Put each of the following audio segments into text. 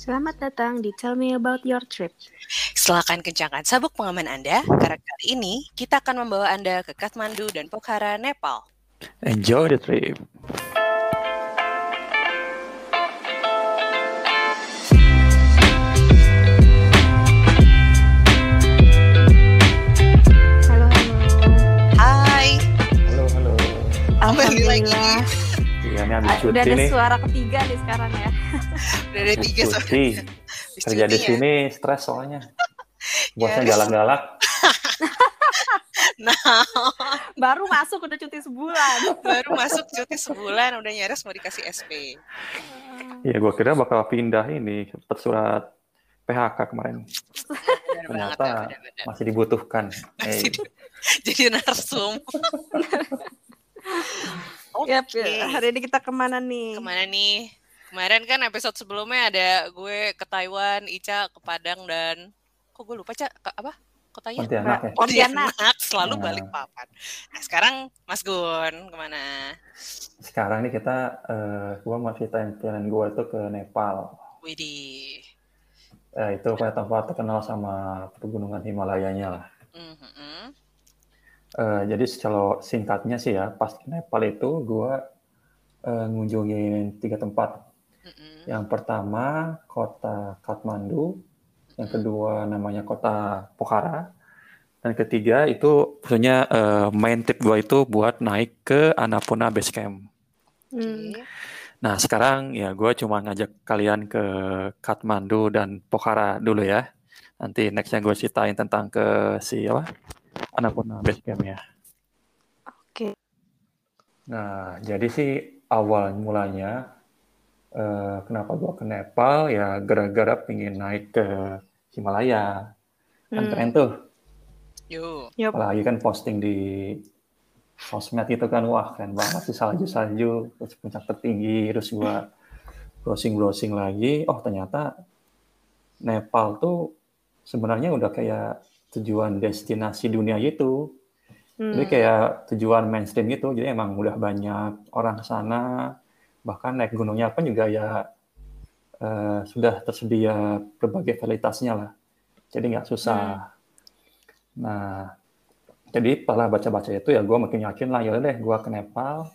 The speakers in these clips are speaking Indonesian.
Selamat datang di Tell Me About Your Trip. Silakan kencangkan sabuk pengaman Anda, karena kali ini kita akan membawa Anda ke Kathmandu dan Pokhara, Nepal. Enjoy the trip. Halo, halo. Hai, Halo, halo. lagi. Alhamdulillah. Iya, ini habis Ah, cuti Udah ada nih. suara ketiga nih sekarang ya. Udah ada tiga cuti. Kerja di ya. sini stres soalnya. Bosnya Yes. galak-galak. Nah, Baru masuk udah cuti sebulan. baru masuk cuti sebulan, udah nyaris mau dikasih SP. Iya, gua kira bakal pindah ini. Surat PHK kemarin. Benar banget Ternyata ya, benar-benar. masih dibutuhkan. Masih Eh, di- Jadi narsum. Oke. Yap, hari ini kita ke mana nih? Ke mana nih? Kemarin kan episode sebelumnya ada gue ke Taiwan, Ica ke Padang dan kok gue lupa Cak ke apa? Kotanya? Pontianak ya. Pontianak. selalu Nah. balik papan. Nah, sekarang Mas Gun ke mana? Sekarang nih kita, eh, gua mau ceritain perjalanan gua itu ke Nepal. Widih. Eh, itu kayak tempat terkenal sama pegunungan Himalayanya lah. Mhm. Eh, jadi kalau singkatnya sih ya, pas ke Nepal itu gua eh, ngunjungin tiga tempat. Mhm. Yang pertama kota Kathmandu, yang kedua namanya kota Pokhara, dan ketiga itu maksudnya eh, main tip gua itu buat naik ke Annapurna Base Camp. Hmm. Oke. Nah sekarang ya gua cuma ngajak kalian ke Kathmandu dan Pokhara dulu ya. Nanti nextnya gue ceritain tentang ke si apa Annapurna Base Camp ya. Oke. Nah, jadi sih awal mulanya eh, kenapa gua ke Nepal ya gara-gara pengen naik ke Himalaya. Kan Hmm. keren tuh. Yuk. Yup. Apalagi kan posting di sosmed itu kan wah keren banget sih salju-salju terus puncak tertinggi terus gua browsing-browsing lagi oh ternyata Nepal tuh sebenarnya udah kayak tujuan destinasi dunia gitu. Hmm. Jadi kayak tujuan mainstream gitu. Jadi emang udah banyak orang ke sana. Bahkan naik gunungnya pun juga ya eh, sudah tersedia berbagai varietasnya lah. Jadi nggak susah. Nah, jadi setelah baca-baca itu ya gue makin yakin lah ya deh gue ke Nepal.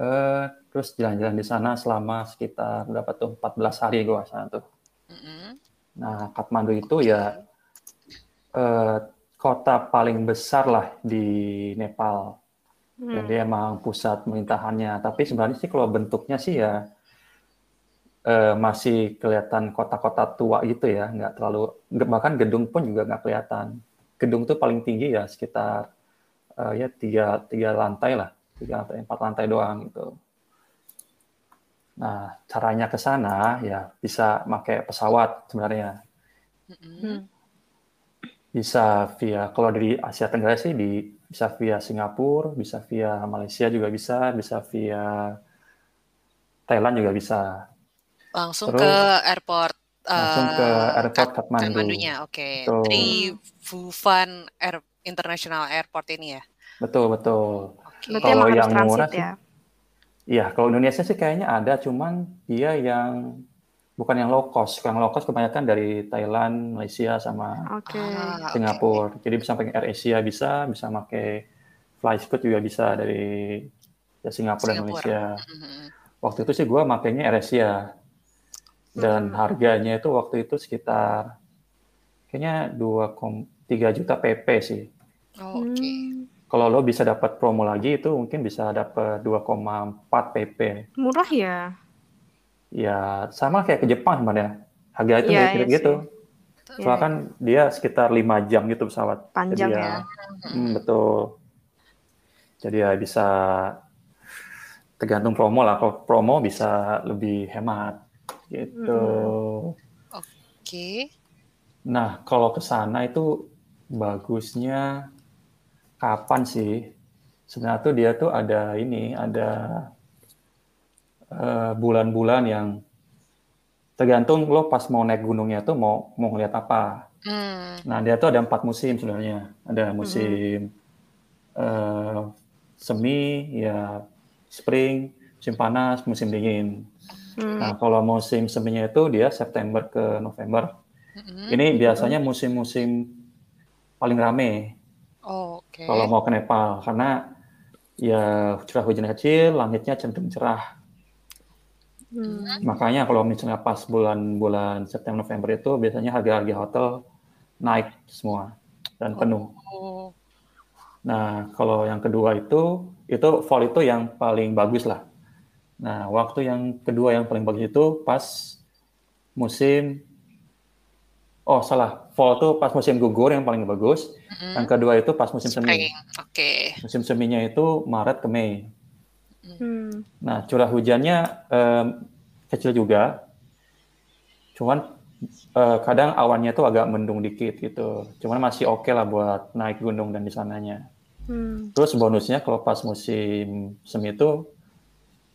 Eh, terus jalan-jalan di sana selama sekitar berapa tuh 14 hari gue sana tuh. Mhm. Nah, Kathmandu itu ya eh, kota paling besar lah di Nepal. Dan Hmm. dia emang pusat pemerintahannya. Tapi sebenarnya sih kalau bentuknya sih ya eh, masih kelihatan kota-kota tua gitu ya. Nggak terlalu, bahkan gedung pun juga nggak kelihatan. Gedung tuh paling tinggi ya sekitar eh, ya tiga, tiga lantai lah. Tiga atau empat lantai doang gitu. Nah, caranya ke sana ya bisa pakai pesawat sebenarnya. Hmm. Bisa via, kalau dari Asia Tenggara sih di, bisa via Singapura, bisa via Malaysia juga bisa, bisa via Thailand juga bisa. Langsung Terus ke airport. langsung eh, ke airport Kat- Kathmandu. Kathmandunya, oke. Betul. Dari Bhuvan Air International Airport ini ya. Betul, betul. Berarti Kalau yang murah ya. Iya, kalau Indonesia sih kayaknya ada, cuman dia yang bukan yang low cost. Yang low cost kebanyakan dari Thailand, Malaysia, sama Oke. Ah. Singapura. Jadi bisa pakai Air Asia bisa, bisa pakai Flyscoot juga bisa dari ya Singapura, dan. Malaysia. Mhm. Waktu itu sih gue makainya Air Asia. Dan Hmm. harganya itu waktu itu sekitar kayaknya 2,3 juta PP sih. Oh, Oke. Hmm. Kalau lo bisa dapat promo lagi itu mungkin bisa dapat 2,4 PP. Murah ya. Ya sama kayak ke Jepang sebenarnya. Harga itu Iya, mirip iya gitu. Soalnya kan dia sekitar 5 jam gitu pesawat. Panjang Jadi ya. Hmm, betul. Jadi ya bisa tergantung promo lah. Kalau promo bisa lebih hemat gitu. Oke. Nah, kalau ke sana itu bagusnya kapan sih? Sebenarnya tuh dia tuh ada ini, ada eh, bulan-bulan yang tergantung lo pas mau naik gunungnya tuh mau mau ngeliat apa. Hmm. Nah, dia tuh ada empat musim sebenarnya. Ada musim eh, semi, ya spring, musim panas, musim dingin. Hmm. Nah, kalau musim seminya itu dia September ke November. Mm-mm. Ini biasanya musim-musim paling rame Oh, Oke. kalau mau ke Nepal karena ya curah hujan kecil, langitnya cenderung cerah. Hmm. Makanya kalau misalnya pas bulan-bulan September November itu biasanya harga-harga hotel naik semua dan penuh. Oh. Nah, kalau yang kedua itu itu fall itu yang paling bagus lah. Nah, waktu yang kedua yang paling bagus itu pas musim Oh, salah. Fall itu pas musim gugur yang paling bagus. Mm-mm. Yang kedua itu pas musim semi. Oke. Musim seminya itu Maret ke Mei. Hmm. Nah, curah hujannya em, kecil juga. Cuman eh, kadang awannya tuh agak mendung dikit gitu. Cuman masih oke lah buat naik gunung dan di sananya. Hmm. Terus bonusnya kalau pas musim semi itu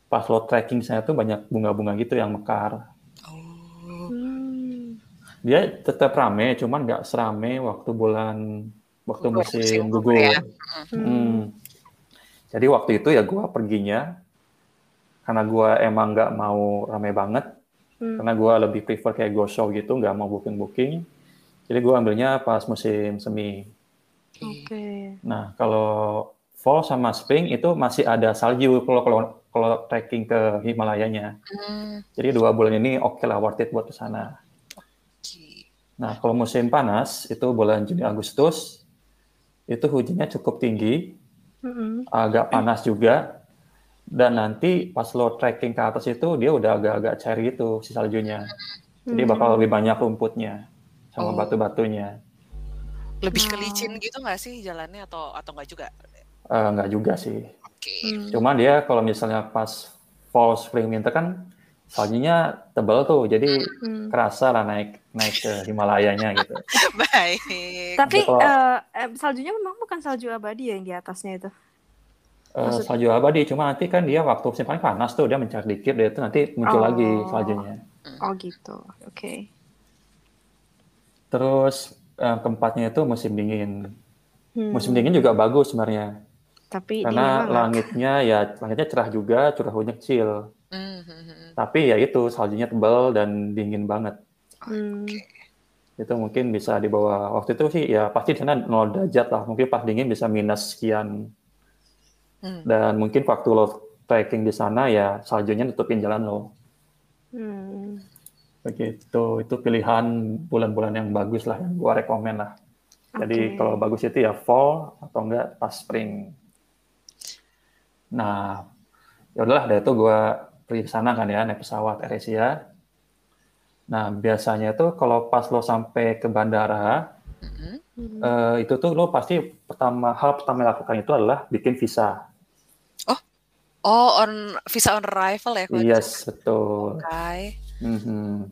pas lo trekking saya tuh banyak bunga-bunga gitu yang mekar. Oh. Hmm. Dia tetap rame, cuman nggak serame waktu bulan waktu musim musim gugur ya. Hmm. Jadi waktu itu ya gua perginya karena gua emang nggak mau rame banget, Hmm. karena gua lebih prefer kayak go show gitu, nggak mau booking-booking. Jadi gua ambilnya pas musim semi. Oke. Nah, kalau fall sama spring itu masih ada salju kalau kalau kalau trekking ke Himalayanya. Hmm. Jadi dua bulan ini oke lah worth it buat ke sana. Oke. Nah, kalau musim panas itu bulan Juni Agustus itu hujannya cukup tinggi, Hmm. agak panas juga. Dan nanti pas lo trekking ke atas itu dia udah agak-agak cair gitu si saljunya. Jadi Hmm. bakal lebih banyak rumputnya sama Oh. batu-batunya. Lebih ke Oh. licin gitu nggak sih jalannya atau atau nggak juga? Eh, nggak juga sih. Oke. Hmm. Cuman dia kalau misalnya pas fall, spring, winter kan saljunya tebal tuh, jadi Hmm. kerasa lah naik naik ke Himalayanya gitu. Baik. Tapi Kalau- eh, eh, saljunya memang bukan salju abadi ya yang di atasnya itu. Eh, Maksud- salju abadi, cuma nanti kan dia waktu musim paling panas tuh dia mencair dikit, dia itu nanti muncul Oh. lagi saljunya. Oh gitu. Oke. Terus eh, keempatnya itu musim dingin. Hmm. Musim dingin juga bagus sebenarnya, Tapi karena langitnya ya langitnya cerah juga, curah hujan kecil. Hmm, hmm, hmm. Tapi ya itu saljunya tebal dan dingin banget. Hmm. Oke. Itu mungkin bisa di bawah waktu itu sih ya pasti di sana 0 derajat lah. Mungkin pas dingin bisa minus sekian. Hmm. Dan mungkin waktu lo trekking di sana ya saljunya nutupin jalan lo. Hmm. Begitu. Itu pilihan bulan-bulan yang bagus lah yang gua rekomen lah. Jadi kalau bagus itu ya fall atau enggak pas spring. Nah, ya udahlah dari itu gua pergi ke sana kan ya naik pesawat AirAsia. Nah, biasanya tuh kalau pas lo sampai ke bandara Hmm. Hmm. eh, itu tuh lo pasti pertama hal pertama yang lakukan itu adalah bikin visa. Oh, on visa on arrival ya? Yes, betul. Oke. Mhm.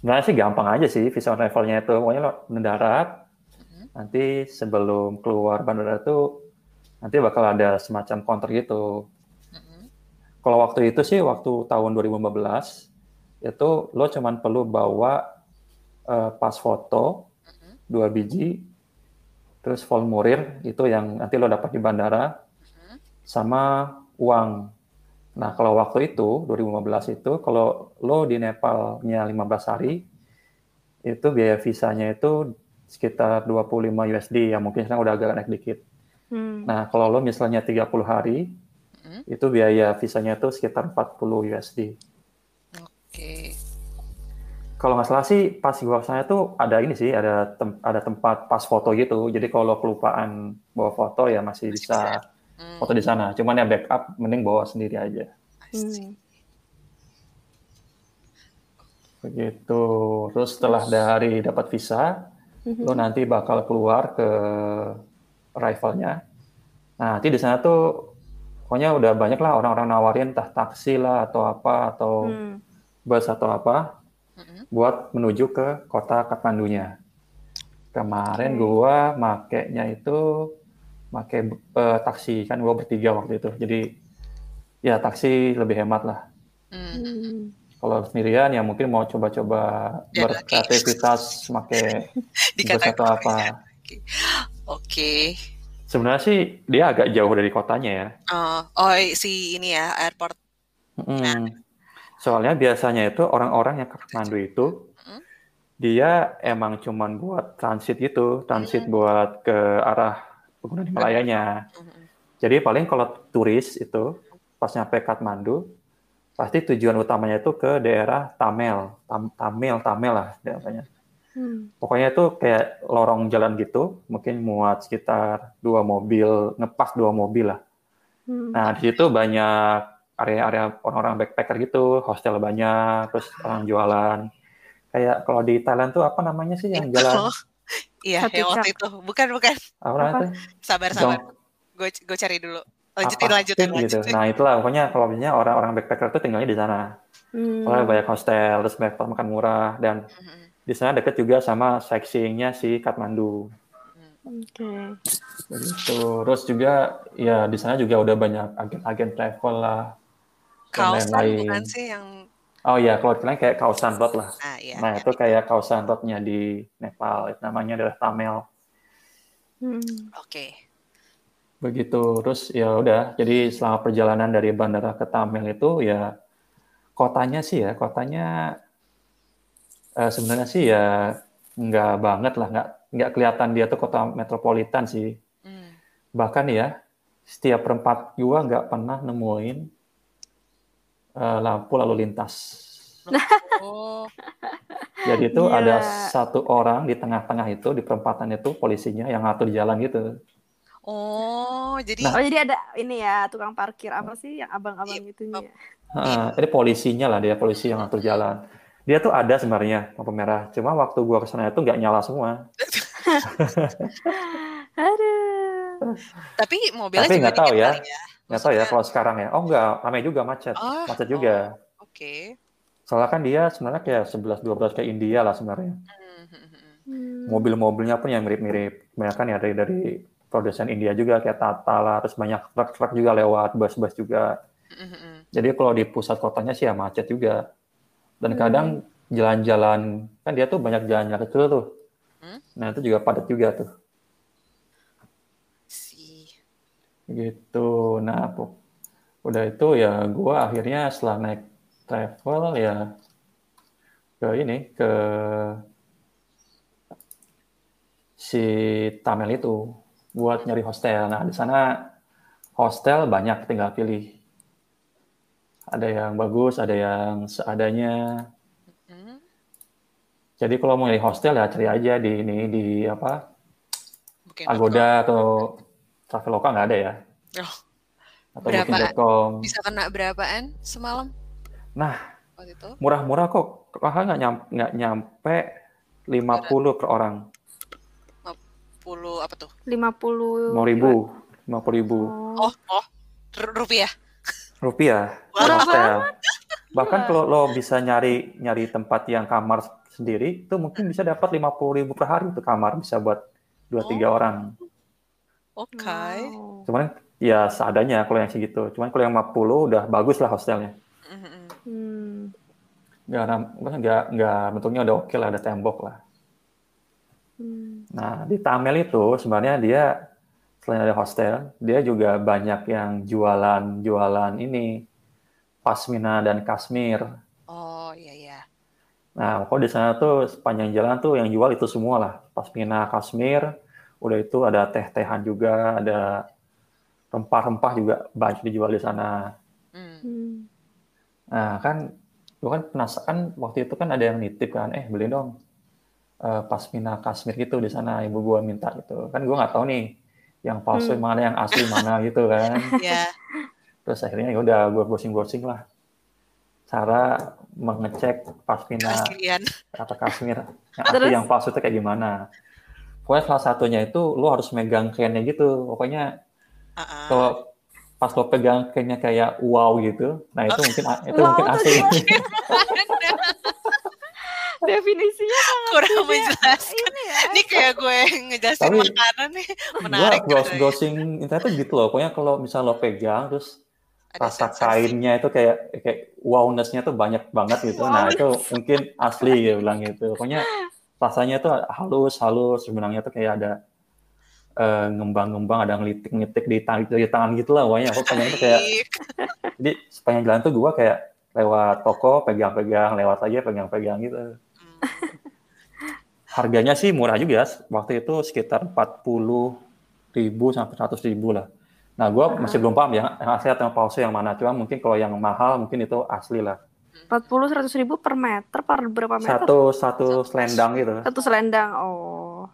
Sebenarnya sih gampang aja sih visa on arrival-nya itu. Pokoknya lo mendarat, nanti sebelum keluar bandara itu nanti bakal ada semacam counter gitu. Kalau waktu itu sih waktu tahun 2015 itu lo cuman perlu bawa eh, pas foto dua biji, terus formulir itu yang nanti lo dapat di bandara, sama uang. Nah kalau waktu itu 2015 itu kalau lo di Nepalnya 15 hari itu biaya visanya itu sekitar 25 USD yang mungkin sekarang udah agak naik dikit. Hmm. Nah, kalau lo misalnya 30 hari, Hmm. itu biaya visanya itu sekitar 40 USD. Oke. Kalau nggak salah sih, pas gua sana tuh ada ini sih, ada tem- ada tempat pas foto gitu. Jadi kalau kelupaan bawa foto ya masih bisa Hmm. foto di sana. Cuman ya backup, mending bawa sendiri aja. Hmm. Begitu. Terus setelah dari dapat visa, Mhm. lo nanti bakal keluar ke arrivalnya. Nah, nanti di sana tuh pokoknya udah banyak lah orang-orang nawarin entah taksi lah atau apa atau Hmm. bus atau apa Hmm. buat menuju ke kota Kathmandunya. Kemarin Oke. gua makainya itu make eh, taksi kan gua bertiga waktu itu. Jadi ya taksi lebih hemat lah. Hmm. Kalau sendirian ya mungkin mau coba-coba Ya, berkreativitas make bus atau apa. Oke. Sebenarnya sih dia agak jauh dari kotanya ya. Oh, oh, si ini ya airport. Mm. Soalnya biasanya itu orang-orang yang ke Kathmandu itu Mm. dia emang cuman buat transit gitu, transit Mm. buat ke arah Pegunungan Himalayanya. Mm-mm. Jadi paling kalau turis itu pas nyampe Kathmandu pasti tujuan utamanya itu ke daerah Tamel, Tam- Tamel, Tamel lah daerahnya. Hmm. Pokoknya itu kayak lorong jalan gitu, mungkin muat sekitar dua mobil, ngepas dua mobil lah. Hmm. Nah, di situ banyak area-area orang-orang backpacker gitu, hostel banyak, terus orang jualan. Kayak kalau di Thailand tuh apa namanya sih yang Itu. jalan Iya, yang waktu itu. Bukan, bukan. apa namanya Apa? tuh? Sabar, sabar. Gue gue cari dulu. Lanjutin, apa? lanjutin, gitu. lanjutin. Nah, itulah pokoknya kalau biasanya orang-orang backpacker tuh tinggalnya di sana. Hmm. Soalnya banyak hostel, terus banyak tempat makan murah dan Mm-mm. Di sana deket juga sama sightseeing-nya si Kathmandu. Oke. Begitu. Terus juga ya di sana juga udah banyak agen-agen travel lah. Kaosan bukan sih yang... Oh iya, kalau kalian kayak Kausan Road lah. Ah, iya. Nah, iya. itu kayak Kausan Road-nya di Nepal. Itu namanya adalah Tamel. Hmm. Oke. Begitu. Terus ya udah, jadi selama perjalanan dari bandara ke Tamel itu ya kotanya sih ya, kotanya eh, sebenarnya sih ya nggak banget lah, nggak nggak kelihatan dia tuh kota metropolitan sih. Hmm. Bahkan ya, setiap perempat gua nggak pernah nemuin eh, lampu lalu lintas. Oh, Jadi itu Iya. ada satu orang di tengah-tengah itu di perempatan itu polisinya yang ngatur jalan gitu. oh, jadi Nah. Oh jadi ada ini ya tukang parkir apa sih yang abang-abang itu ya? Heeh, ini polisinya lah dia polisi yang ngatur jalan. Dia tuh ada sebenarnya lampu merah, cuma waktu gua ke sana itu nggak nyala semua. Aduh. tapi mobilnya Tapi juga nggak tahu ya. ya. Nggak tahu ya kalau sekarang ya. Oh nggak, ramai juga macet, Oh, macet juga. Oke. Soalnya kan dia sebenarnya kayak 11-12 kayak India lah sebenarnya. Hmm. Mobil-mobilnya pun yang mirip-mirip. Kebanyakan ya dari dari produsen India juga kayak Tata lah, terus banyak truk-truk juga lewat, bus-bus juga. Hmm, hmm. Jadi kalau di pusat kotanya sih ya macet juga. Dan Hmm. kadang jalan-jalan, kan dia tuh banyak jalan-jalan kecil tuh. Hmm? Nah itu juga padat juga tuh. Si. Gitu. Nah, pu- udah itu ya gua akhirnya setelah naik travel ya ke ini, ke si Tamel itu buat nyari hostel. Nah, di sana hostel banyak tinggal pilih. Ada yang bagus, ada yang seadanya. Hmm. Jadi kalau mau nyari hostel ya cari aja di ini di apa Booking.com. Agoda atau Traveloka nggak ada ya. Oh, Atau Berapa? Booking.com. bisa kena berapaan semalam? Nah, Waktu itu? murah-murah kok. Kakak nggak nyampe, nggak nyampe 50 per orang. 10 apa tuh? 50 Mau ribu, 50 ribu Oh. Oh. Ru- Rupiah. Rupiah. Wah. per hostel. Bahkan kalau lo bisa nyari nyari tempat yang kamar sendiri, itu mungkin bisa dapat 50 ribu per hari itu kamar bisa buat dua tiga Oh. orang. Oke. Wow. Cuman ya seadanya kalau yang segitu. Cuman kalau yang 50 udah bagus lah hostelnya. Hmm. Hmm. Nggak, nggak, nggak bentuknya udah oke lah, ada tembok lah. Hmm. Nah, di Tamel itu sebenarnya dia selain ada hostel, dia juga banyak yang jualan-jualan ini pasmina dan kasmir. Oh, iya iya. Nah, kalau di sana tuh sepanjang jalan tuh yang jual itu semua lah, pasmina, kasmir. Udah itu ada teh-tehan juga, ada rempah-rempah juga banyak dijual di sana. Hmm. Hmm. Nah, kan gue kan penasaran waktu itu kan ada yang nitip kan, eh beli dong eh, pasmina kasmir gitu di sana ibu gua minta gitu. Kan gua nggak tahu nih yang palsu Hmm. mana yang asli mana gitu kan. Ya. Terus akhirnya ya udah gua browsing-browsing lah cara mengecek pasmina atau kasmir yang asli Terus? yang palsu itu kayak gimana. Pokoknya salah satunya itu lo harus megang kainnya gitu. Pokoknya Ah, ah. kalau pas lo pegang kainnya kayak wow gitu, nah itu mungkin itu Wow mungkin asli. Definisinya kurang menjelaskan. ini ya. Ini kayak gue ngejelasin Tapi- makanan nih. Menarik. gitu ya. browsing internet tuh gitu loh. Pokoknya kalau misal lo pegang terus Ada rasa sensasi. kainnya itu kayak kayak wowness-nya tuh banyak banget gitu. Nah, itu mungkin asli ya bilang gitu. Pokoknya rasanya tuh halus halus sebenarnya tuh kayak ada eh, ngembang-ngembang, ada ngelitik-ngelitik di tangan di tangan gitu lah pokoknya. Pokoknya itu kayak Baik. jadi sepanjang jalan tuh gua kayak lewat toko pegang-pegang, lewat aja pegang-pegang gitu. Harganya sih murah juga, waktu itu sekitar 40 ribu sampai 100 ribu lah. Nah, gue masih belum paham ya, yang asli atau yang palsu yang mana. Cuma mungkin kalau yang mahal mungkin itu asli lah. 40 100 ribu per meter per berapa meter? Satu satu selendang gitu. Satu selendang. Oh.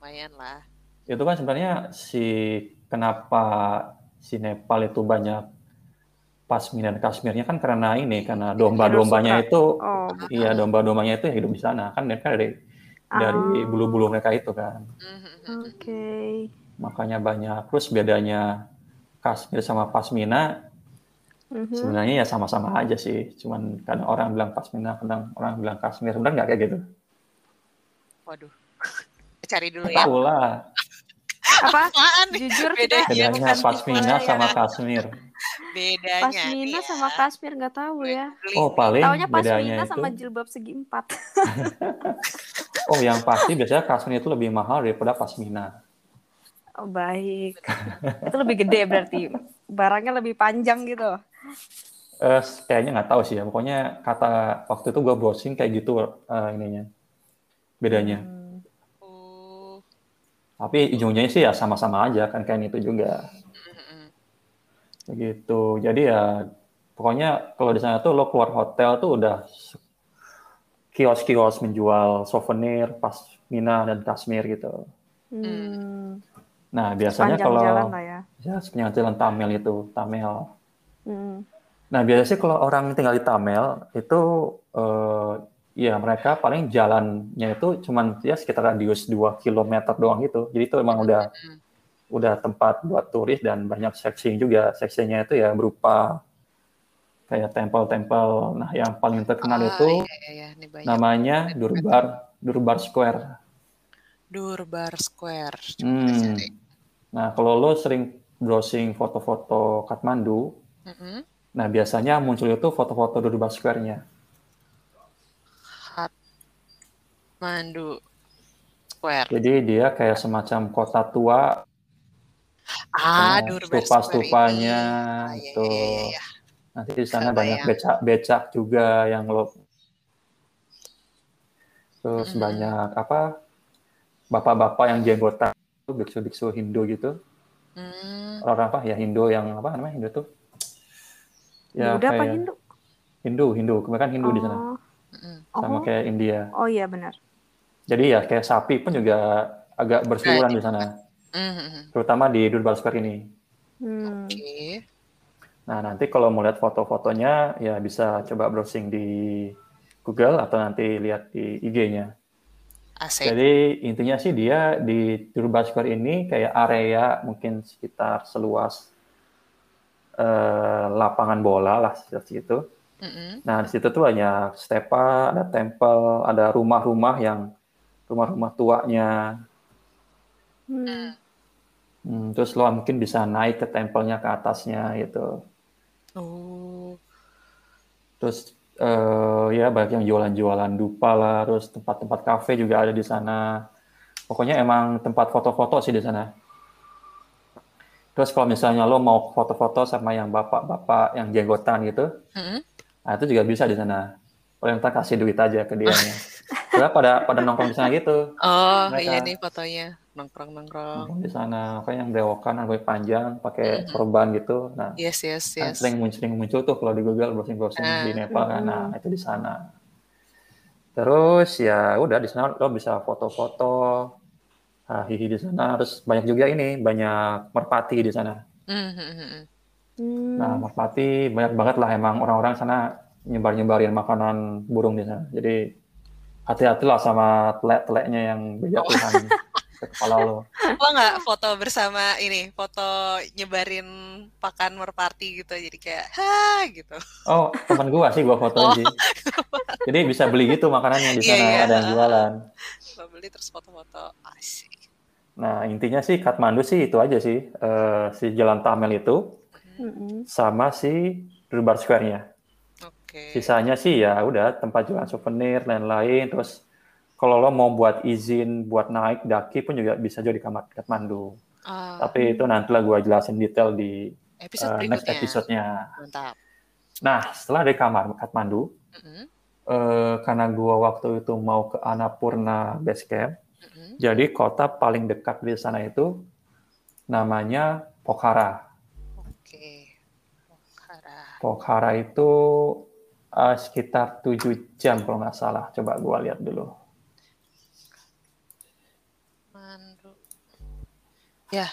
Lumayan lah. Itu kan sebenarnya si kenapa si Nepal itu banyak pasmina dan kasmirnya kan karena ini karena domba-dombanya itu Oh. iya domba-dombanya itu yang hidup di sana kan mereka dari dari Ah. bulu-bulu mereka itu kan. Oke. Makanya banyak. Terus bedanya kasmir sama pasmina Mhm. sebenarnya ya sama-sama aja sih. Cuman kadang orang bilang pasmina, kadang orang bilang kasmir. Sebenarnya nggak kayak gitu. Waduh. Cari dulu ya. Tahu lah. Apa? Apaan? Jujur kita Iya, Bedanya pasmina sama ya. kasmir. Bedanya. Pasmina nih sama ya. kasmir nggak tahu ya. Oh paling Taunya bedanya pasmina itu. sama jilbab segi empat. Oh yang pasti biasanya kasmir itu lebih mahal daripada pasmina. Oh baik. Itu lebih gede berarti. Barangnya lebih panjang gitu. Eh, kayaknya nggak tahu sih ya. Pokoknya kata waktu itu gue browsing kayak gitu eh, ininya bedanya. Hmm. Oh. Tapi ujungnya sih ya sama-sama aja kan kayak itu juga. Begitu. Jadi ya pokoknya kalau di sana tuh lo keluar hotel tuh udah kios-kios menjual souvenir pasmina dan kasmir gitu. Hmm. Nah biasanya Sepanjang kalau jalan lah ya. ya sepanjang jalan Tamel itu Tamel. Hmm. Nah biasanya sih kalau orang tinggal di Tamel itu eh, ya mereka paling jalannya itu cuman ya sekitar radius 2 km doang gitu. Jadi itu emang udah Mhm. Udah tempat buat turis dan banyak seksi juga. Seksinya itu ya berupa kayak tempel-tempel. Nah yang paling terkenal Ah, itu iya, iya, iya. Ini banyak. namanya Durbar Durbar Square. Durbar Square. Coba Hmm. Nah kalau lo sering browsing foto-foto Kathmandu, Mhm. nah biasanya muncul itu foto-foto Durbar Square-nya. Mandu Square. Jadi dia kayak semacam kota tua, Ah, Nah, Durbar stupa-stupanya. Ah, iya, itu. iya, iya, iya. Nanti di sana Kebayang. banyak becak-becak juga yang lo terus Mhm. banyak apa bapak-bapak yang jenggotan itu biksu-biksu Hindu gitu. Hmm. Orang apa ya Hindu yang apa namanya Hindu tuh? Ya Buddha apa kayak Hindu? Hindu, Hindu. Kebanyakan Hindu di sana. Oh. Sama Oh. kayak India. Oh iya benar. Jadi ya kayak sapi pun juga agak berseliweran di sana, Mhm. terutama di Durbar Square ini. Hmm. Oke. Nah, nanti kalau mau lihat foto-fotonya, ya bisa coba browsing di Google atau nanti lihat di IG-nya. Asik. Jadi intinya sih dia di Durbar Square ini kayak area mungkin sekitar seluas eh, lapangan bola lah seperti itu. Mhm. Nah, di situ tuh banyak stepa, ada tempel, ada rumah-rumah yang rumah-rumah tuanya. Hmm. Hmm, terus lo mungkin bisa naik ke tempelnya ke atasnya gitu. Oh. Terus eh, ya banyak yang jualan-jualan dupa lah, terus tempat-tempat kafe juga ada di sana. Pokoknya emang tempat foto-foto sih di sana. Terus kalau misalnya lo mau foto-foto sama yang bapak-bapak yang jenggotan gitu, Mhm. nah itu juga bisa di sana. Ntar kasih duit aja ke dia. Soalnya pada pada nongkrong di sana gitu, Oh, Mereka. iya nih fotonya. Nongkrong-nongkrong. nongkrong di sana. Pokoknya yang berewokan, rambut panjang, pakai sorban gitu. Nah, Yes, yes, kan yes. sering muncul, sering muncul tuh kalau di Google browsing-browsing di Ah. Nepal kan. Nah, Hmm. itu di sana. Terus ya udah di sana lo bisa foto-foto, hihi di sana. Terus banyak juga ini, banyak merpati di sana. Mhm. Hmm. Nah, merpati banyak banget lah emang orang-orang sana nyebar-nyebarin makanan burung di sana. Jadi hati-hatilah sama telek-teleknya yang berjatuhan ke kepala lo. Lo nggak foto bersama ini, foto nyebarin pakan merpati gitu, jadi kayak ha gitu. Oh, teman gua sih gua fotoin Oh. sih. Jadi bisa beli gitu makanannya di sana iya. ada yang jualan. Lo beli terus foto-foto, asik. Nah, intinya sih Kathmandu sih itu aja sih. Eh, si Jalan Tamel itu Mm-mm. sama si Durbar Square-nya. Oke. Sisanya sih ya udah tempat jualan souvenir lain-lain. Terus kalau lo mau buat izin buat naik daki pun juga bisa juga di Kamat- Kathmandu. Ah, Tapi itu nantilah gua jelasin detail di episode eh, next episode-nya. Mantap. Nah, setelah dari kamar Kathmandu, Mm-mm. eh, karena gua waktu itu mau ke Annapurna Base Camp, Mm-mm. jadi kota paling dekat di sana itu namanya Pokhara. Oke. Pokhara. Pokhara itu eh, sekitar 7 jam kalau nggak salah. Coba gua lihat dulu.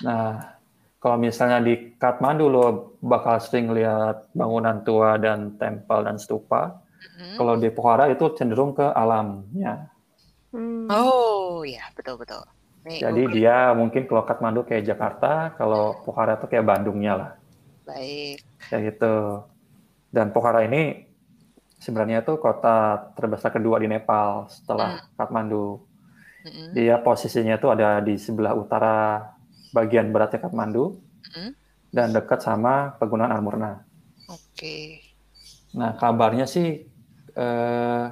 Nah, kalau misalnya di Kathmandu lo bakal sering lihat bangunan tua dan tempel dan stupa. Mm-mm. Kalau di Pokhara itu cenderung ke alamnya. Hmm. Oh, ya betul betul. Nih, Jadi Google. dia mungkin kalau Kathmandu kayak Jakarta, kalau Pokhara itu kayak Bandungnya lah. baik. Kayak gitu. Dan Pokhara ini sebenarnya itu kota terbesar kedua di Nepal setelah Kathmandu. Mm-mm. Dia posisinya itu ada di sebelah utara bagian baratnya Kathmandu Mm-mm. dan dekat sama pegunungan Armurna. Oke. Nah, kabarnya sih eh,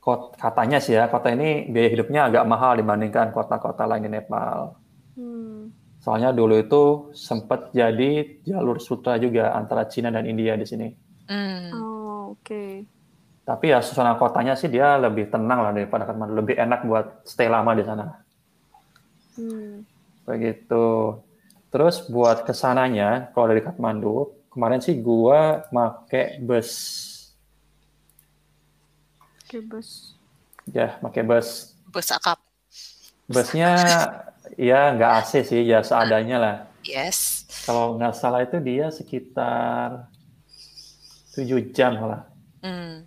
kot- katanya sih ya, kota ini biaya hidupnya agak mahal dibandingkan kota-kota lain di Nepal. Hmm. Soalnya dulu itu sempat jadi jalur sutra juga antara Cina dan India di sini. Mm. Oh, oke. Tapi ya suasana kotanya sih dia lebih tenang lah daripada Kathmandu, lebih enak buat stay lama di sana. Hmm. Begitu. Terus buat ke sananya, kalau dari Kathmandu, kemarin sih gua make bus. Oke, bus. Ya, make bus. Bus akap. Busnya ya nggak AC sih, ya seadanya lah. Yes. Kalau nggak salah itu dia sekitar 7 jam lah. Hmm.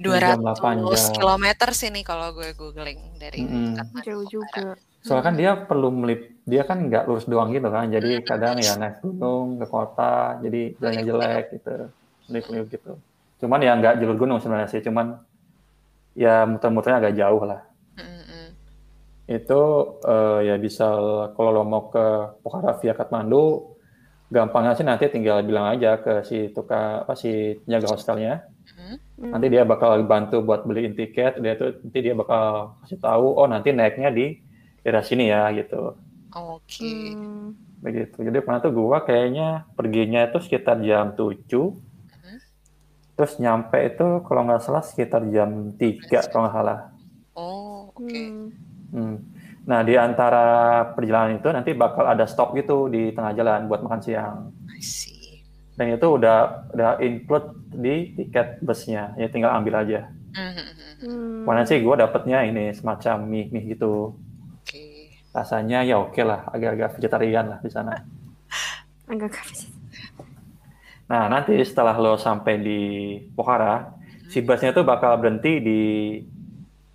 Tujuh jam, 200 delapan jam. kilometer sini kalau gue googling dari Mm-mm. Kathmandu Jauh juga. Soalnya kan dia perlu melip, dia kan nggak lurus doang gitu kan, jadi kadang ya naik gunung ke kota, jadi jalannya jelek gitu, melip-melip gitu. Cuman ya nggak jalur gunung sebenarnya sih, cuman ya muter-muternya agak jauh lah. Mm-mm. Itu eh, ya bisa kalau lo mau ke Pokhara via Kathmandu, gampangnya sih nanti tinggal bilang aja ke si tukang apa si penjaga hostelnya, Hmm. nanti dia bakal bantu buat beliin tiket, dia tuh nanti dia bakal kasih tahu, oh nanti naiknya di daerah sini ya gitu. Oke. Hmm. begitu. Jadi pernah tuh gua kayaknya perginya itu sekitar jam 7. Terus nyampe itu kalau nggak salah sekitar jam 3 kalau nggak salah. Oh, oke. Hmm. Hmm. Nah, di antara perjalanan itu nanti bakal ada stop gitu di tengah jalan buat makan siang. I see. Dan itu udah udah include di tiket busnya. Ya tinggal ambil aja. Mhm. Hmm. Mana sih gua dapetnya ini semacam mie mie gitu. Rasanya ya oke lah, agak-agak vegetarian lah di sana. Agak. Nah, nanti setelah lo sampai di Pokhara, si busnya tuh bakal berhenti di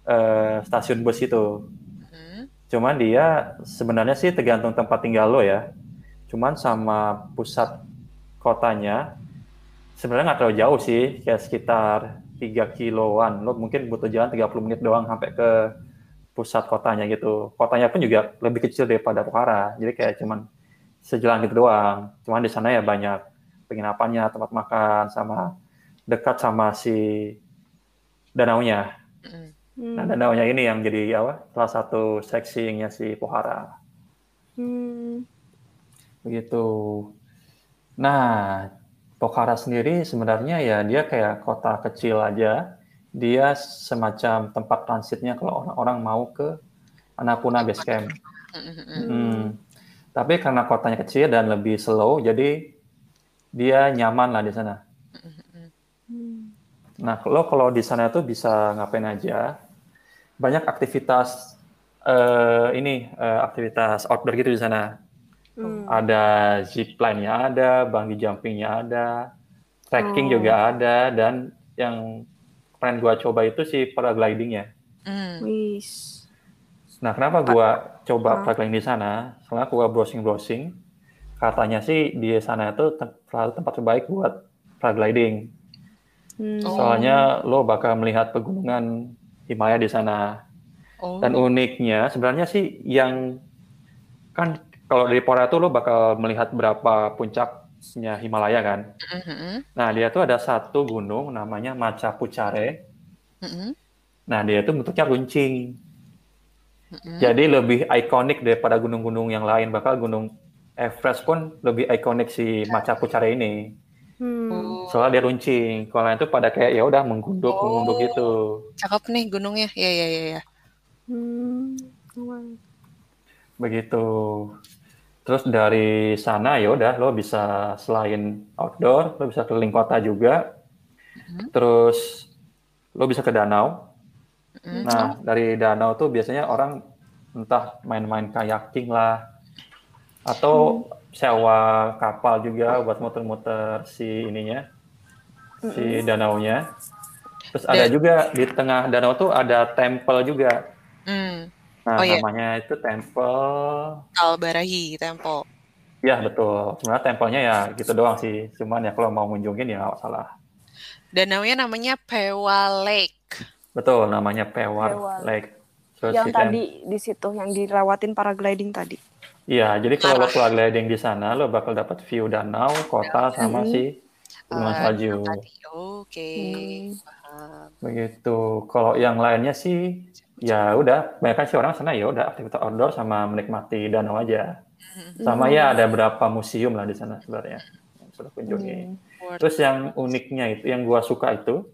eh, stasiun bus itu. Mhm. Cuman dia sebenarnya sih tergantung tempat tinggal lo ya. Cuman sama pusat kotanya sebenarnya nggak terlalu jauh sih, kayak sekitar 3 kiloan. Lo mungkin butuh jalan 30 menit doang sampai ke pusat kotanya gitu. Kotanya pun juga lebih kecil daripada Pokhara. Jadi kayak cuman sejalan gitu doang. Cuman di sana ya banyak penginapannya, tempat makan, sama dekat sama si danaunya. Hmm. Nah, danaunya ini yang jadi apa? Salah satu seksinya si Pokhara. Hmm. Begitu. Nah, Pokhara sendiri sebenarnya ya dia kayak kota kecil aja. Dia semacam tempat transitnya kalau orang-orang mau ke Annapurna Base Camp. Hmm. Tapi karena kotanya kecil dan lebih slow, jadi dia nyaman lah di sana. Nah, lo kalau di sana tuh bisa ngapain aja. Banyak aktivitas eh, ini eh, aktivitas outdoor gitu di sana. Hmm. Ada zipline-nya ada, bungee jumping-nya ada, trekking Oh. juga ada, dan yang kemarin gua coba itu si paragliding-nya. Wis. Nah, kenapa gua coba Ah. paragliding di sana? Soalnya gua browsing-browsing, katanya sih di sana itu tem- salah satu tempat terbaik buat paragliding. Hmm. Oh. Soalnya lo bakal melihat pegunungan Himalaya di sana. Oh. Dan uniknya sebenarnya sih yang kan kalau dari Pokhara tuh lo bakal melihat berapa puncaknya Himalaya kan. Mhm. Nah, dia tuh ada satu gunung namanya Macha Puchare. Mhm. Nah, dia tuh bentuknya runcing. Mhm. Jadi lebih ikonik daripada gunung-gunung yang lain. Bakal gunung Everest pun lebih ikonik si Macha Puchare ini. Hmm. Oh, Soalnya dia runcing. Kalau lain itu pada kayak ya udah menggunduk, Oh. menggunduk gitu. cakep nih gunungnya. Iya, iya, iya. Ya. Hmm. Begitu. Terus dari sana ya udah lo bisa selain outdoor, lo bisa keliling kota juga. Mhm. Terus lo bisa ke danau. Mm. Nah, dari danau tuh biasanya orang entah main-main kayaking lah atau sewa kapal juga buat muter-muter si ininya, si danaunya. Terus ada juga di tengah danau tuh ada temple juga. Hmm. Nah, Oh, iya. namanya itu temple Albarahi Temple. Ya betul. Sebenarnya tempelnya ya gitu doang sih. Cuman ya kalau mau ngunjungin ya nggak salah. Danaunya namanya Pewa Lake. Betul, namanya Pewar Pewar. Lake. Terus Yang si tem- tadi di situ yang dirawatin paragliding tadi. Iya, jadi kalau lo Arah. gliding di sana, lo bakal dapat view danau, kota, sama Mhm. si gunung Eh, salju. Oke. Hmm. Paham. Begitu. Kalau yang lainnya sih, ya udah. Banyak sih orang sana ya udah aktivitas outdoor sama menikmati danau aja. Sama ya ada beberapa museum lah di sana sebenarnya yang sudah kunjungi. Hmm. Worth- Terus yang uniknya itu, yang gua suka itu,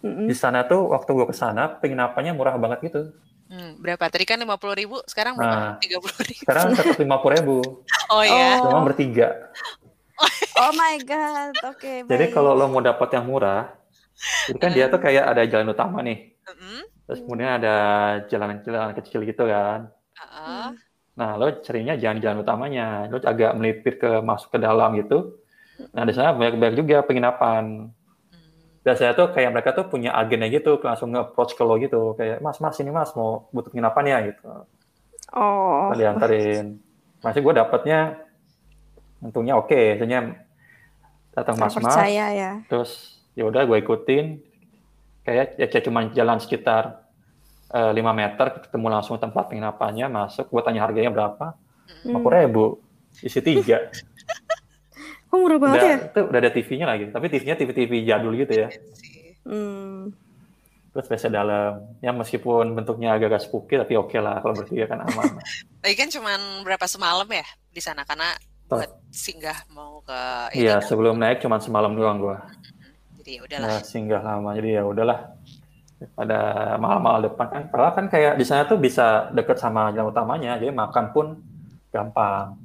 di sana tuh waktu gua ke sana penginapannya murah banget gitu. Hmm, berapa? Tadi kan 50 ribu, sekarang berapa? Nah. 30 ribu. Sekarang tetap lima puluh ribu, Oh ya. Oh. cuma bertiga. Oh my god, oke. Jadi baik. kalau lo mau dapat yang murah, itu kan dia tuh kayak ada jalan utama nih, Mm-mm. Terus kemudian ada jalan-jalan kecil gitu kan. Ah, Nah, lo carinya jangan jalan utamanya, lo agak melipir ke masuk ke dalam gitu. Nah, di sana banyak-banyak juga penginapan. hmm. Biasanya tuh kayak mereka tuh punya agennya gitu, langsung nge-approach ke lo gitu, kayak Mas, Mas ini Mas mau butuh penginapan ya gitu. Oh. Lalu dianterin. Masih gue dapetnya untungnya oke, maksudnya datang mas-mas, Percaya ya. terus ya udah gue ikutin, kayak ya kayak cuma jalan sekitar eh, 5 meter, ketemu langsung tempat penginapannya, masuk, gue tanya harganya berapa, Hmm. lima ribu, isi tiga, Oh murah banget udah, ya. itu udah ada TV-nya lagi, tapi TV-nya TV-TV jadul gitu ya. Hmm. terus biasa dalam, ya meskipun bentuknya agak-agak spooky, tapi oke lah, kalau bertiga kan aman. Tadi kan cuman berapa semalam ya di sana karena buat singgah mau ke Iya, sebelum naik cuma semalam doang gue. Jadi ya udahlah. Nah, singgah lama jadi ya udahlah pada mahal-mahal depan kan padahal kan kayak di sana tuh bisa deket sama jalan utamanya jadi makan pun gampang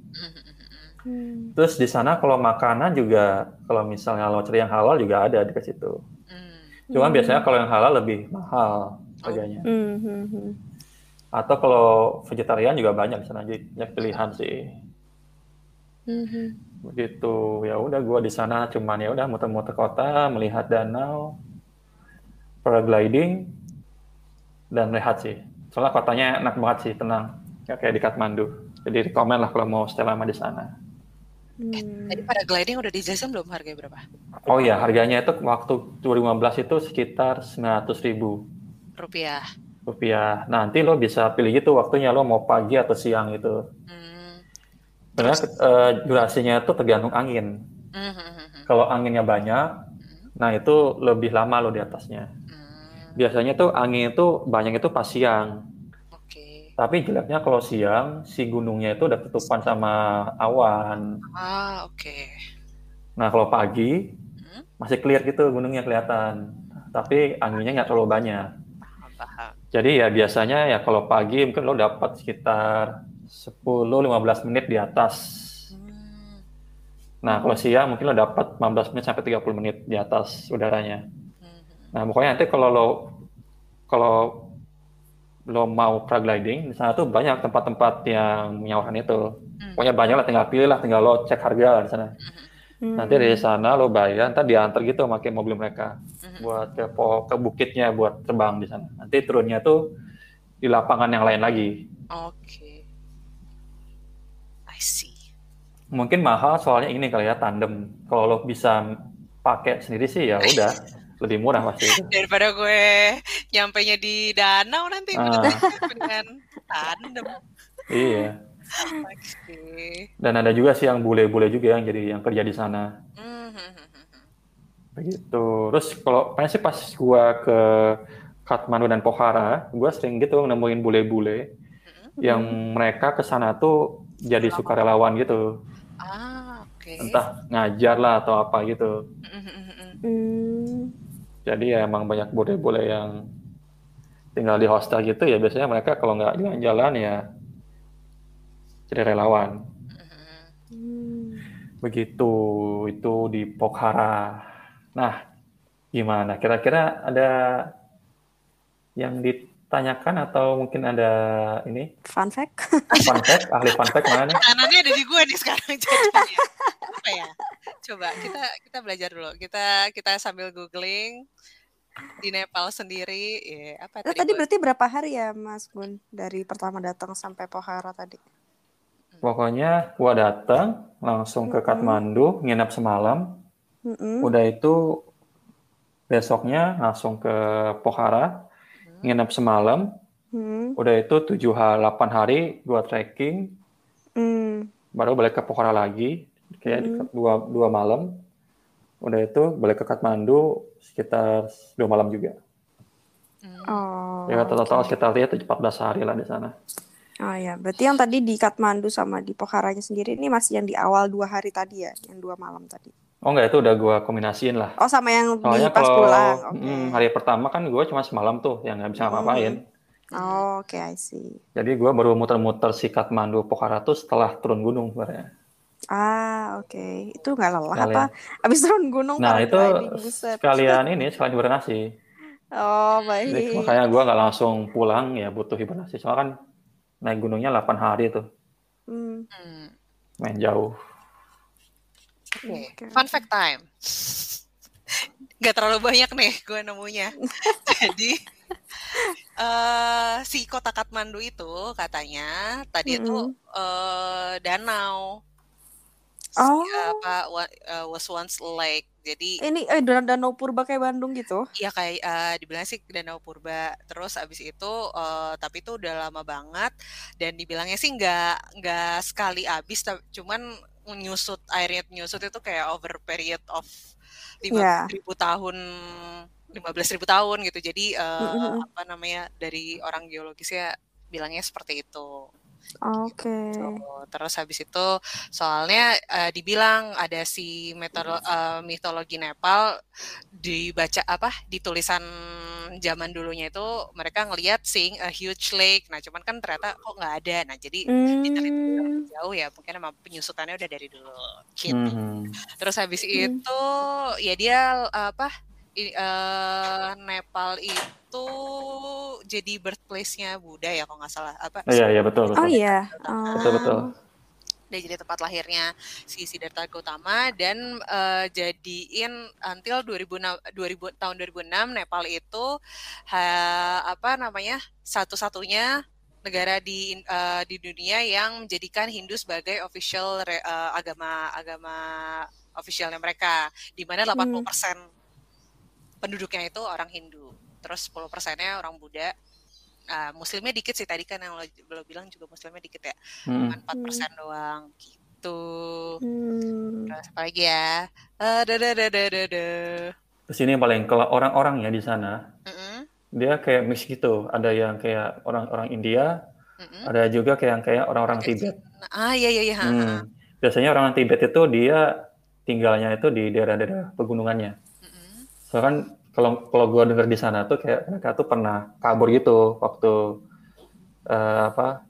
Hmm. terus di sana kalau makanan juga kalau misalnya lo cari yang halal juga ada dekat situ Hmm. cuman Hmm. biasanya kalau yang halal lebih mahal harganya Hmm, hmm, hmm. atau kalau vegetarian juga banyak di sana jadi banyak pilihan sih Hmm, hmm. Begitu. Ya udah gua di sana cuman ya udah muter-muter kota melihat danau paragliding dan rehat sih. Soalnya kotanya enak banget sih tenang. Ya kayak di Kathmandu. Jadi rekomend lah kalau mau stay lama di sana. Hmm. Tadi paragliding udah dijelasin belum? Harganya berapa? oh iya harganya itu waktu 2015 itu sekitar 900 ribu. Rupiah. rupiah. Nanti lo bisa pilih gitu waktunya lo mau pagi atau siang gitu. Hmm. Sebenarnya eh, durasinya itu tergantung angin Hmm, hmm, hmm, hmm. kalau anginnya banyak nah itu lebih lama lo di atasnya Hmm. biasanya tuh angin itu banyak itu pas siang. Oke. Tapi jeleknya kalau siang, si gunungnya itu udah ketutupan sama awan. Ah, oke. Nah kalau pagi, Hmm. masih clear gitu gunungnya kelihatan. Tapi anginnya nggak terlalu banyak. Paham. Jadi ya biasanya ya kalau pagi mungkin lo dapat sekitar 10-15 menit di atas. Nah kalau siang mungkin lo dapat 15 menit sampai 30 menit di atas udaranya. Nah pokoknya nanti kalau lo kalau lo mau paragliding di sana tuh banyak tempat-tempat yang menyawarkan itu. Pokoknya banyak lah, tinggal pilih lah, tinggal lo cek harga di sana. Nanti dari sana lo bayar, ntar diantar gitu pakai mobil mereka buat ke ke bukitnya buat terbang di sana. Nanti turunnya tuh di lapangan yang lain lagi. Oke. I Mungkin mahal soalnya ini kali ya tandem. Kalau lo bisa pakai sendiri sih ya udah lebih murah pasti. itu. Daripada gue nyampe nya di danau nanti Ah. dengan tandem. Iya. Dan ada juga sih yang bule-bule juga yang jadi yang kerja di sana. Hmm, hmm, hmm, hmm, hmm. Begitu. Terus kalau pengen sih pas gua ke Kathmandu dan Pokhara, gua sering gitu nemuin bule-bule yang mereka ke sana tuh jadi sukarelawan gitu. Ah, oke. Oke. entah ngajar lah atau apa gitu. Hmm. Jadi ya emang banyak bule-bule yang tinggal di hostel gitu ya biasanya mereka kalau nggak jalan-jalan ya jadi relawan. Hmm. Begitu itu di Pokhara. Nah, gimana? Kira-kira ada yang ditanyakan atau mungkin ada ini Fun fact. fun fact, ahli fun fact mana nih? Tangannya ada di gue nih sekarang jadinya. Apa ya? Coba kita kita belajar dulu. Kita kita sambil googling di Nepal sendiri. Ya, apa tadi? tadi berarti berapa hari ya Mas Gun dari pertama datang sampai Pokhara tadi? Pokoknya gua datang langsung ke. Kathmandu, nginap semalam. Mm-mm. Udah itu besoknya langsung ke Pokhara, nginap semalam. Hmm. Udah itu 7 hari, 8 hari gua trekking, Hmm. baru balik ke Pokhara lagi, kayak Hmm. dua, dua malam. Udah itu balik ke Kathmandu sekitar dua malam juga. Oh. Ya total oke. sekitar lihat 14 hari lah di sana. Oh ya, berarti yang tadi di Kathmandu sama di Pokharanya sendiri ini masih yang di awal dua hari tadi ya, yang dua malam tadi. Oh enggak, itu udah gua kombinasiin lah. Oh sama yang di Soalnya pas kalau pulang, oke. mm, hari pertama kan gue cuma semalam tuh yang nggak bisa Hmm. ngapain. Oh, oke, I see. Jadi gue baru muter-muter si Kathmandu Pokhara tuh setelah turun gunung sebenarnya. Ah, oke. Itu nggak lelah Sekalian. apa? Abis turun gunung Nah itu buset. sekalian ini sekalian hibernasi. Oh, Jadi baik. makanya gue nggak langsung pulang ya butuh hibernasi. Soalnya kan naik gunungnya 8 hari tuh, Hmm, Hmm. main jauh. Oke, Oke. fun fact time. Gak terlalu banyak nih gue nemunya. Jadi eh si kota Kathmandu itu katanya tadi itu Mm-mm. eh, danau. Oh. Si, apa eh, was once lake. Jadi Ini eh dan- danau purba kayak Bandung gitu. ya kayak eh, dibilang sih danau purba. Terus abis itu eh, tapi itu udah lama banget dan dibilangnya sih nggak nggak sekali habis, ta- cuman nyusut airnya nyusut itu kayak over period of lima Ya. ribu tahun 15.000 ribu tahun gitu. Jadi eh, Mm-mm. apa namanya dari orang geologis ya bilangnya seperti itu. Oke. Tuh, Terus habis itu soalnya eh, dibilang ada si metolo- eh, mitologi Nepal dibaca apa di tulisan zaman dulunya itu mereka ngelihat seeing a huge lake. Nah, cuman kan ternyata kok nggak ada. Nah, jadi Hmm. jauh ya mungkin emang penyusutannya udah dari dulu gitu. Mhm. Terus habis Hmm. itu ya dia apa i- eh, Nepal itu jadi birthplace-nya Buddha ya kalau nggak salah apa Iya iya betul Oh betul. iya. Betul betul. Oh. dia jadi tempat lahirnya si Siddhartha Gautama dan eh, jadiin until 2006, 2000 tahun 2006 Nepal itu ha- apa namanya satu-satunya negara di eh, di dunia yang menjadikan Hindu sebagai official re- eh, agama agama officialnya mereka di mana 80% penduduknya itu orang Hindu terus 10 persennya orang Buddha Nah, muslimnya dikit sih tadi kan yang lo, lo bilang juga muslimnya dikit ya cuma 4% doang gitu. Hmm. Terus apa lagi ya? Eh, da da da da da da. Terus ini yang paling kalau orang-orang ya di sana Mm-mm, dia kayak mix gitu. Ada yang kayak orang-orang India, mm-mm. ada juga kayak yang kayak orang-orang Tibet. Ah iya iya iya. Hmm. Biasanya orang Tibet itu dia tinggalnya itu di daerah-daerah pegunungannya. Mm-mm. Soalnya kan kalau kalau gua dengar di sana tuh kayak mereka tuh pernah kabur gitu waktu eh, apa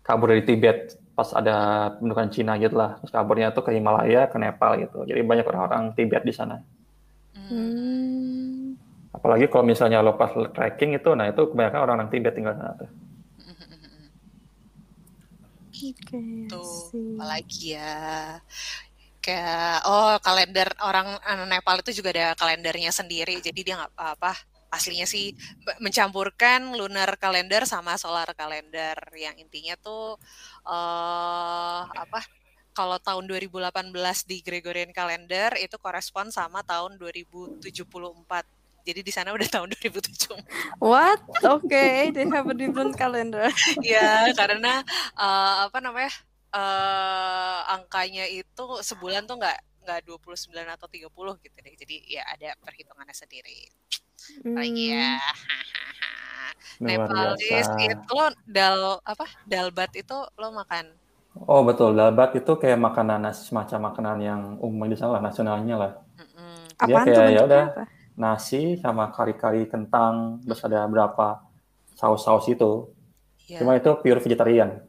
kabur dari Tibet pas ada pembentukan Cina gitu lah. Terus kaburnya tuh ke Himalaya, ke Nepal gitu. Jadi banyak orang-orang Tibet di sana. Hmm. Apalagi kalau misalnya lo pas trekking itu, nah itu kebanyakan orang-orang Tibet tinggal di sana tuh. Oke. I Tuh, see. apalagi ya? Kayak oh kalender orang eh, Nepal itu juga ada kalendernya sendiri. Jadi dia nggak apa aslinya sih mencampurkan lunar kalender sama solar kalender yang intinya tuh eh apa kalau tahun 2018 di Gregorian calendar itu korespon sama tahun 2074. Jadi di sana udah tahun 2074. What? Okay, they have a different calendar. Iya, karena eh, apa namanya? Eh angkanya itu sebulan tuh nggak nggak 29 atau 30 gitu deh. Jadi ya ada perhitungannya sendiri. Ya. Luar Nepalis biasa. itu lo dal apa? Dalbat itu lo makan Oh betul, dalbat itu kayak makanan nasi semacam makanan yang umum di sana lah, nasionalnya lah. Dia Apaan tuh kayak ya udah nasi sama kari-kari kentang, terus ada berapa saus-saus itu. Iya. Cuma itu pure vegetarian.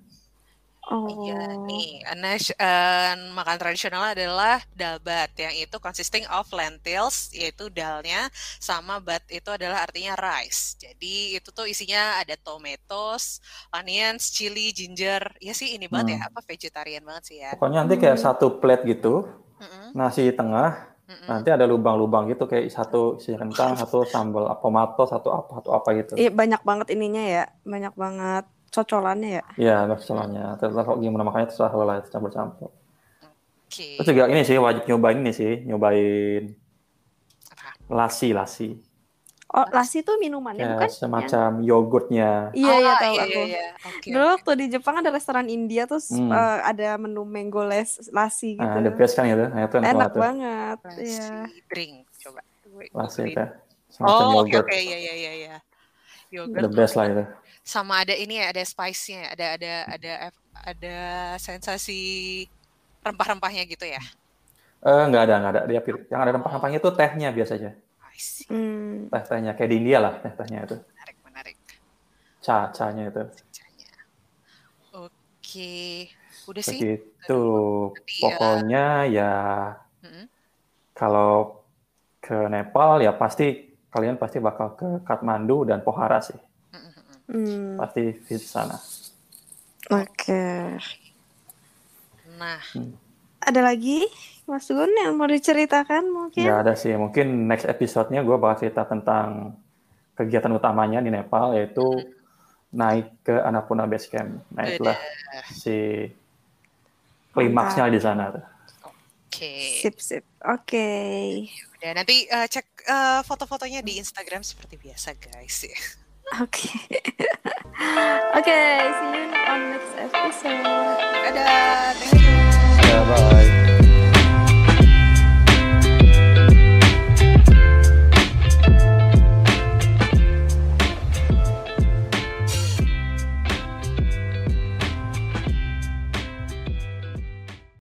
Oh. Iya nih, Anas, eh, makanan tradisional adalah dalbat yang itu consisting of lentils yaitu dalnya sama bat itu adalah artinya rice. Jadi itu tuh isinya ada tomatoes, onions, chili, ginger. Ya sih ini banget ya Hmm. apa vegetarian banget sih ya. Pokoknya nanti kayak Hmm. satu plate gitu, Mm-mm, nasi tengah, mm-mm. nanti ada lubang-lubang gitu kayak satu isi kentang, satu sambal tomato, satu apa, satu apa gitu. Iya banyak banget ininya ya, banyak banget cocolannya ya. Iya, masalahnya. Terus kok gimana makanya terserah lah campur-campur. Oke. Terus juga ini sih wajib nyobain ini sih, nyobain Apa? lasi lasi. Oh, lassi itu minumannya Kayak bukan? Semacam yogurtnya. Iya, iya Oh, tahu iya, aku. iya, iya. Oke, Dulu waktu di Jepang ada restoran India terus Hmm. eh, ada menu mango les lassi gitu. Nah, the best kan gitu. Nah, itu enak, Enak banget. Nasi Iya. drink coba. Lasi itu. Semacam Oh, oke yogurt. oke iya iya iya iya. The Yogurt best lah itu. Sama ada ini ya, ada spice-nya, ada ada ada ada sensasi rempah-rempahnya gitu ya. Eh, nggak ada, nggak ada. Dia yang ada rempah-rempahnya itu tehnya biasanya. See. Hmm. Teh-tehnya kayak di India lah, teh-tehnya itu. Menarik menarik. Ca-canya itu. Sejanya. Oke, udah sih. Begitu. Ya. Pokoknya ya Mm-mm. kalau ke Nepal ya pasti kalian pasti bakal ke Kathmandu dan Pokhara sih. Hmm. Pasti visit sana. Oke. Nah, Ada lagi Mas Gun yang mau diceritakan mungkin? Nggak ada sih. Mungkin next episode-nya gue bakal cerita tentang kegiatan utamanya di Nepal yaitu naik ke Annapurna Base Camp. Nah itulah si klimaksnya di sana. tuh. oke. Sip sip. Oke. Udah nanti eh, cek eh, foto-fotonya di Instagram seperti biasa, guys. Okay. okay, see you on next episode. Bye. Thank you. Yeah, bye.